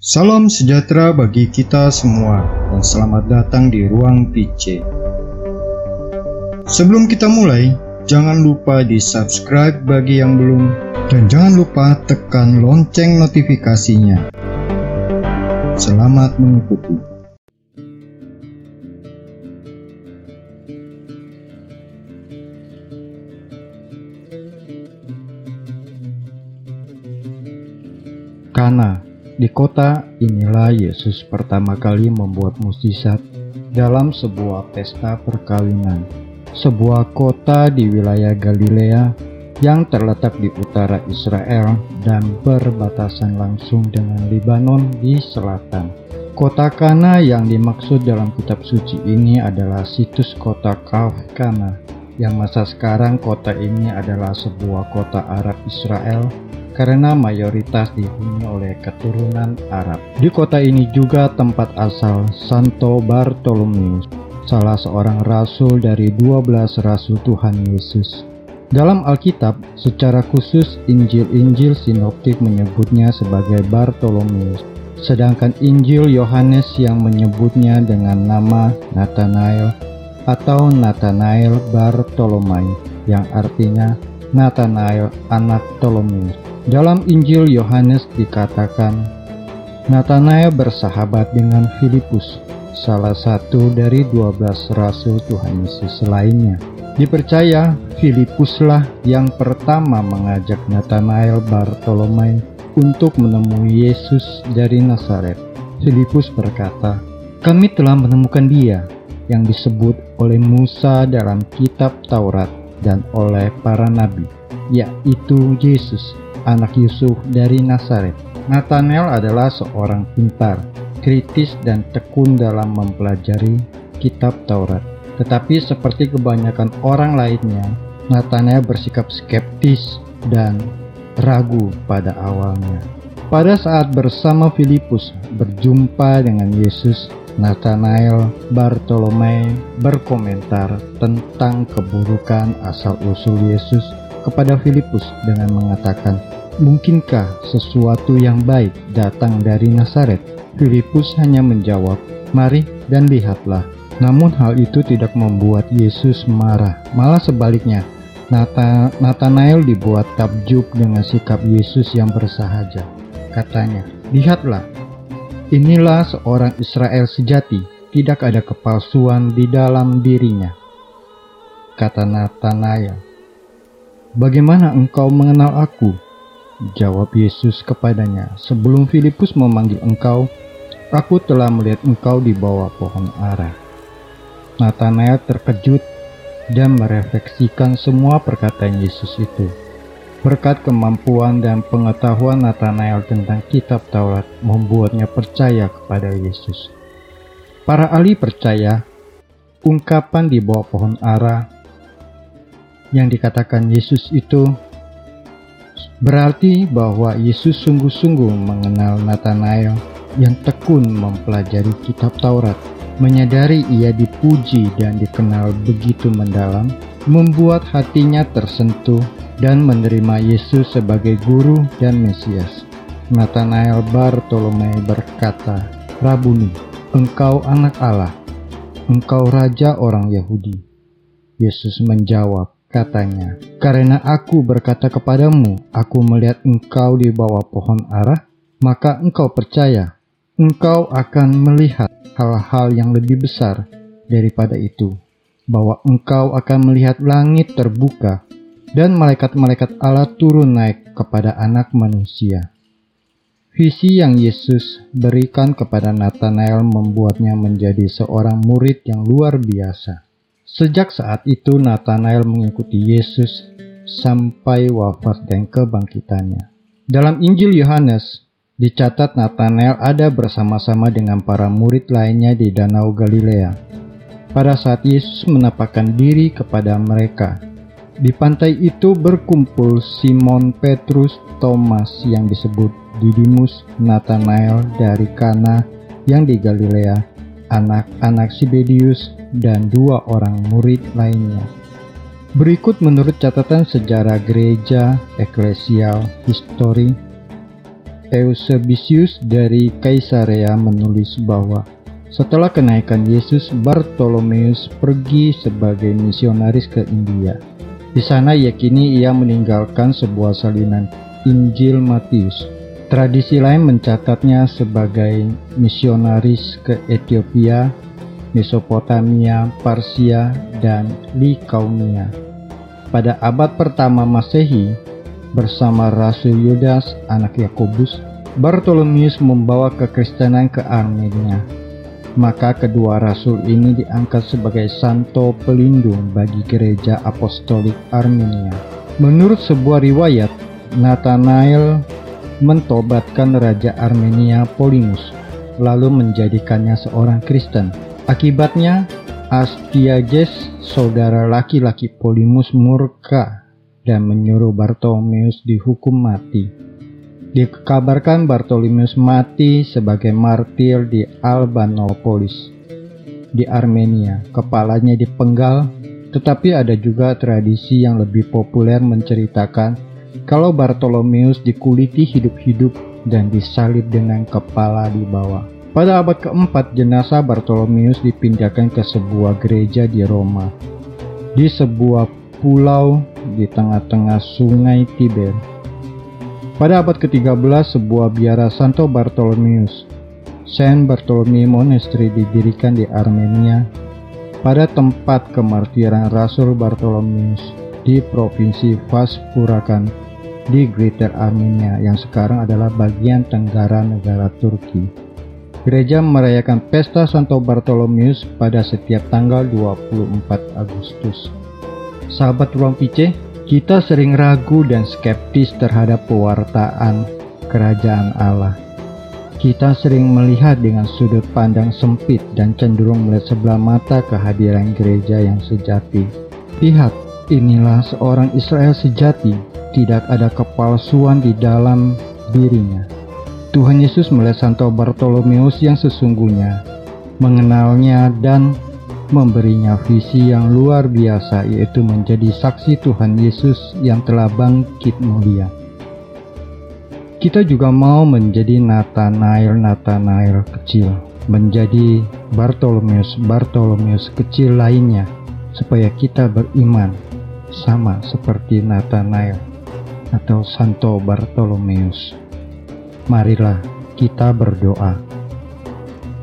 Salam sejahtera bagi kita semua dan selamat datang di Ruang PC. Sebelum kita mulai, jangan lupa di subscribe bagi yang belum dan jangan lupa tekan lonceng notifikasinya. Selamat mengikuti. Kana di kota inilah Yesus pertama kali membuat mukjizat dalam sebuah pesta perkawinan. Sebuah kota di wilayah Galilea yang terletak di utara Israel dan berbatasan langsung dengan Libanon di selatan. Kota Kana yang dimaksud dalam kitab suci ini adalah situs kota Kaf Kana yang masa sekarang kota ini adalah sebuah kota Arab Israel karena mayoritas dihuni oleh keturunan Arab. Di kota ini juga tempat asal Santo Bartolomeus, salah seorang rasul dari 12 rasul Tuhan Yesus. Dalam Alkitab, secara khusus Injil-Injil sinoptik menyebutnya sebagai Bartolomeus, sedangkan Injil Yohanes yang menyebutnya dengan nama Nathanael atau Nathanael Bartolomai yang artinya Nathanael anak Ptolemeus. Dalam Injil Yohanes dikatakan, Nathanael bersahabat dengan Filipus, salah satu dari 12 rasul Tuhan Yesus lainnya. Dipercaya Filipuslah yang pertama mengajak Nathanael Bartolomai untuk menemui Yesus dari Nazaret. Filipus berkata, "Kami telah menemukan Dia yang disebut oleh Musa dalam kitab Taurat dan oleh para nabi, yaitu Yesus, anak Yusuf dari Nazaret. Nathanael adalah seorang pintar, kritis dan tekun dalam mempelajari kitab Taurat. Tetapi seperti kebanyakan orang lainnya, Nathanael bersikap skeptis dan ragu pada awalnya. Pada saat bersama Filipus berjumpa dengan Yesus, Nathanael Bartolomei berkomentar tentang keburukan asal-usul Yesus kepada Filipus dengan mengatakan, Mungkinkah sesuatu yang baik datang dari Nazaret? Filipus hanya menjawab, "Mari dan lihatlah." Namun hal itu tidak membuat Yesus marah, malah sebaliknya. Nathanael dibuat takjub dengan sikap Yesus yang bersahaja. Katanya, "Lihatlah, inilah seorang Israel sejati, tidak ada kepalsuan di dalam dirinya." Kata Nathanael, "Bagaimana engkau mengenal aku?" Jawab Yesus kepadanya, "Sebelum Filipus memanggil engkau, aku telah melihat engkau di bawah pohon ara." Nathanael terkejut dan merefleksikan semua perkataan Yesus itu. Berkat kemampuan dan pengetahuan Nathanael tentang kitab Taurat membuatnya percaya kepada Yesus. Para ahli percaya ungkapan di bawah pohon ara yang dikatakan Yesus itu Berarti bahwa Yesus sungguh-sungguh mengenal Nathanael yang tekun mempelajari kitab Taurat, menyadari ia dipuji dan dikenal begitu mendalam, membuat hatinya tersentuh dan menerima Yesus sebagai guru dan Mesias. Nathanael Bartolomei berkata, Rabuni, engkau anak Allah, engkau raja orang Yahudi. Yesus menjawab, katanya, "Karena aku berkata kepadamu, aku melihat engkau di bawah pohon ara, maka engkau percaya. Engkau akan melihat hal-hal yang lebih besar daripada itu, bahwa engkau akan melihat langit terbuka dan malaikat-malaikat Allah turun naik kepada anak manusia." Visi yang Yesus berikan kepada Nathanael membuatnya menjadi seorang murid yang luar biasa. Sejak saat itu Nathanael mengikuti Yesus sampai wafat dan kebangkitannya. Dalam Injil Yohanes, dicatat Nathanael ada bersama-sama dengan para murid lainnya di Danau Galilea. Pada saat Yesus menapakkan diri kepada mereka, di pantai itu berkumpul Simon Petrus, Thomas yang disebut Didimus, Nathanael dari Kana yang di Galilea, anak-anak Sibedius, dan dua orang murid lainnya. Berikut menurut catatan sejarah gereja Ecclesial History, Eusebius dari Kaisarea menulis bahwa setelah kenaikan Yesus, Bartolomeus pergi sebagai misionaris ke India. Di sana yakini ia meninggalkan sebuah salinan Injil Matius. Tradisi lain mencatatnya sebagai misionaris ke Ethiopia, Mesopotamia, Parsia, dan Likaunia. Pada abad pertama Masehi, bersama Rasul Yudas, anak Yakobus, Bartolomeus membawa kekristenan ke Armenia maka kedua rasul ini diangkat sebagai santo pelindung bagi gereja apostolik Armenia. Menurut sebuah riwayat, Nathanael mentobatkan Raja Armenia Polimus, lalu menjadikannya seorang Kristen. Akibatnya, Astyages, saudara laki-laki Polimus murka dan menyuruh Bartolomeus dihukum mati. Dikabarkan Bartolomeus mati sebagai martir di Albanopolis di Armenia. Kepalanya dipenggal, tetapi ada juga tradisi yang lebih populer menceritakan kalau Bartolomeus dikuliti hidup-hidup dan disalib dengan kepala di bawah. Pada abad keempat, jenazah Bartolomeus dipindahkan ke sebuah gereja di Roma, di sebuah pulau di tengah-tengah sungai Tiber. Pada abad ke-13, sebuah biara Santo Bartolomeus, Saint Bartholomew Monastery didirikan di Armenia pada tempat kemartiran Rasul Bartolomeus di Provinsi Vaspurakan di Greater Armenia yang sekarang adalah bagian tenggara negara Turki. Gereja merayakan pesta Santo Bartolomeus pada setiap tanggal 24 Agustus. Sahabat Ruang Pice, kita sering ragu dan skeptis terhadap pewartaan kerajaan Allah. Kita sering melihat dengan sudut pandang sempit dan cenderung melihat sebelah mata kehadiran gereja yang sejati. Lihat, inilah seorang Israel sejati, tidak ada kepalsuan di dalam dirinya. Tuhan Yesus melihat Santo Bartolomeus yang sesungguhnya, mengenalnya dan memberinya visi yang luar biasa yaitu menjadi saksi Tuhan Yesus yang telah bangkit mulia. Kita juga mau menjadi Nathanael Nathanael kecil, menjadi Bartolomeus Bartolomeus kecil lainnya supaya kita beriman sama seperti Nathanael atau Santo Bartolomeus. Marilah kita berdoa.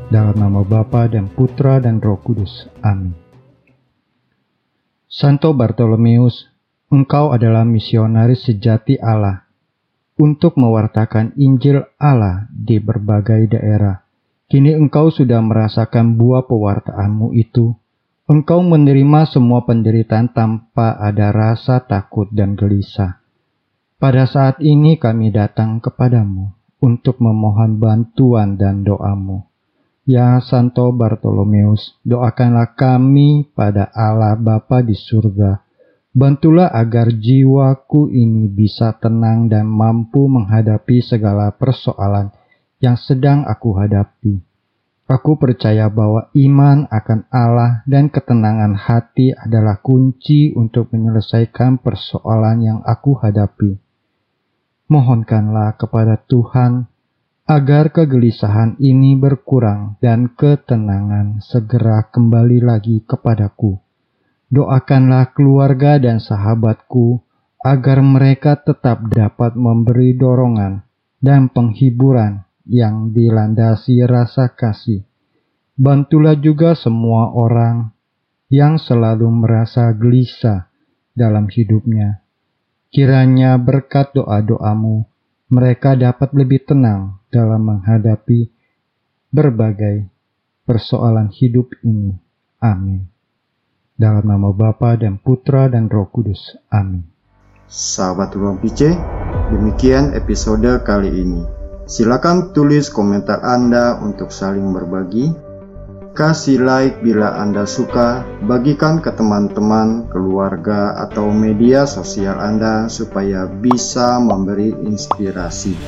Dalam nama Bapa dan Putra dan Roh Kudus. Amin. Santo Bartolomeus, engkau adalah misionaris sejati Allah untuk mewartakan Injil Allah di berbagai daerah. Kini engkau sudah merasakan buah pewartaanmu itu. Engkau menerima semua penderitaan tanpa ada rasa takut dan gelisah. Pada saat ini kami datang kepadamu untuk memohon bantuan dan doamu. Ya Santo Bartolomeus, doakanlah kami pada Allah Bapa di surga. Bantulah agar jiwaku ini bisa tenang dan mampu menghadapi segala persoalan yang sedang aku hadapi. Aku percaya bahwa iman akan Allah dan ketenangan hati adalah kunci untuk menyelesaikan persoalan yang aku hadapi. Mohonkanlah kepada Tuhan agar kegelisahan ini berkurang dan ketenangan segera kembali lagi kepadaku. Doakanlah keluarga dan sahabatku agar mereka tetap dapat memberi dorongan dan penghiburan yang dilandasi rasa kasih. Bantulah juga semua orang yang selalu merasa gelisah dalam hidupnya. Kiranya berkat doa-doamu, mereka dapat lebih tenang dalam menghadapi berbagai persoalan hidup ini. Amin. Dalam nama Bapa dan Putra dan Roh Kudus. Amin. Sahabat Ruang PC, demikian episode kali ini. Silakan tulis komentar Anda untuk saling berbagi Kasih like bila Anda suka, bagikan ke teman-teman, keluarga, atau media sosial Anda supaya bisa memberi inspirasi.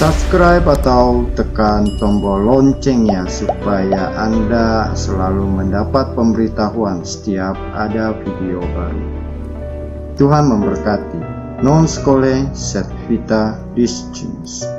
Subscribe atau tekan tombol loncengnya supaya Anda selalu mendapat pemberitahuan setiap ada video baru. Tuhan memberkati. Non scole set vita discimus.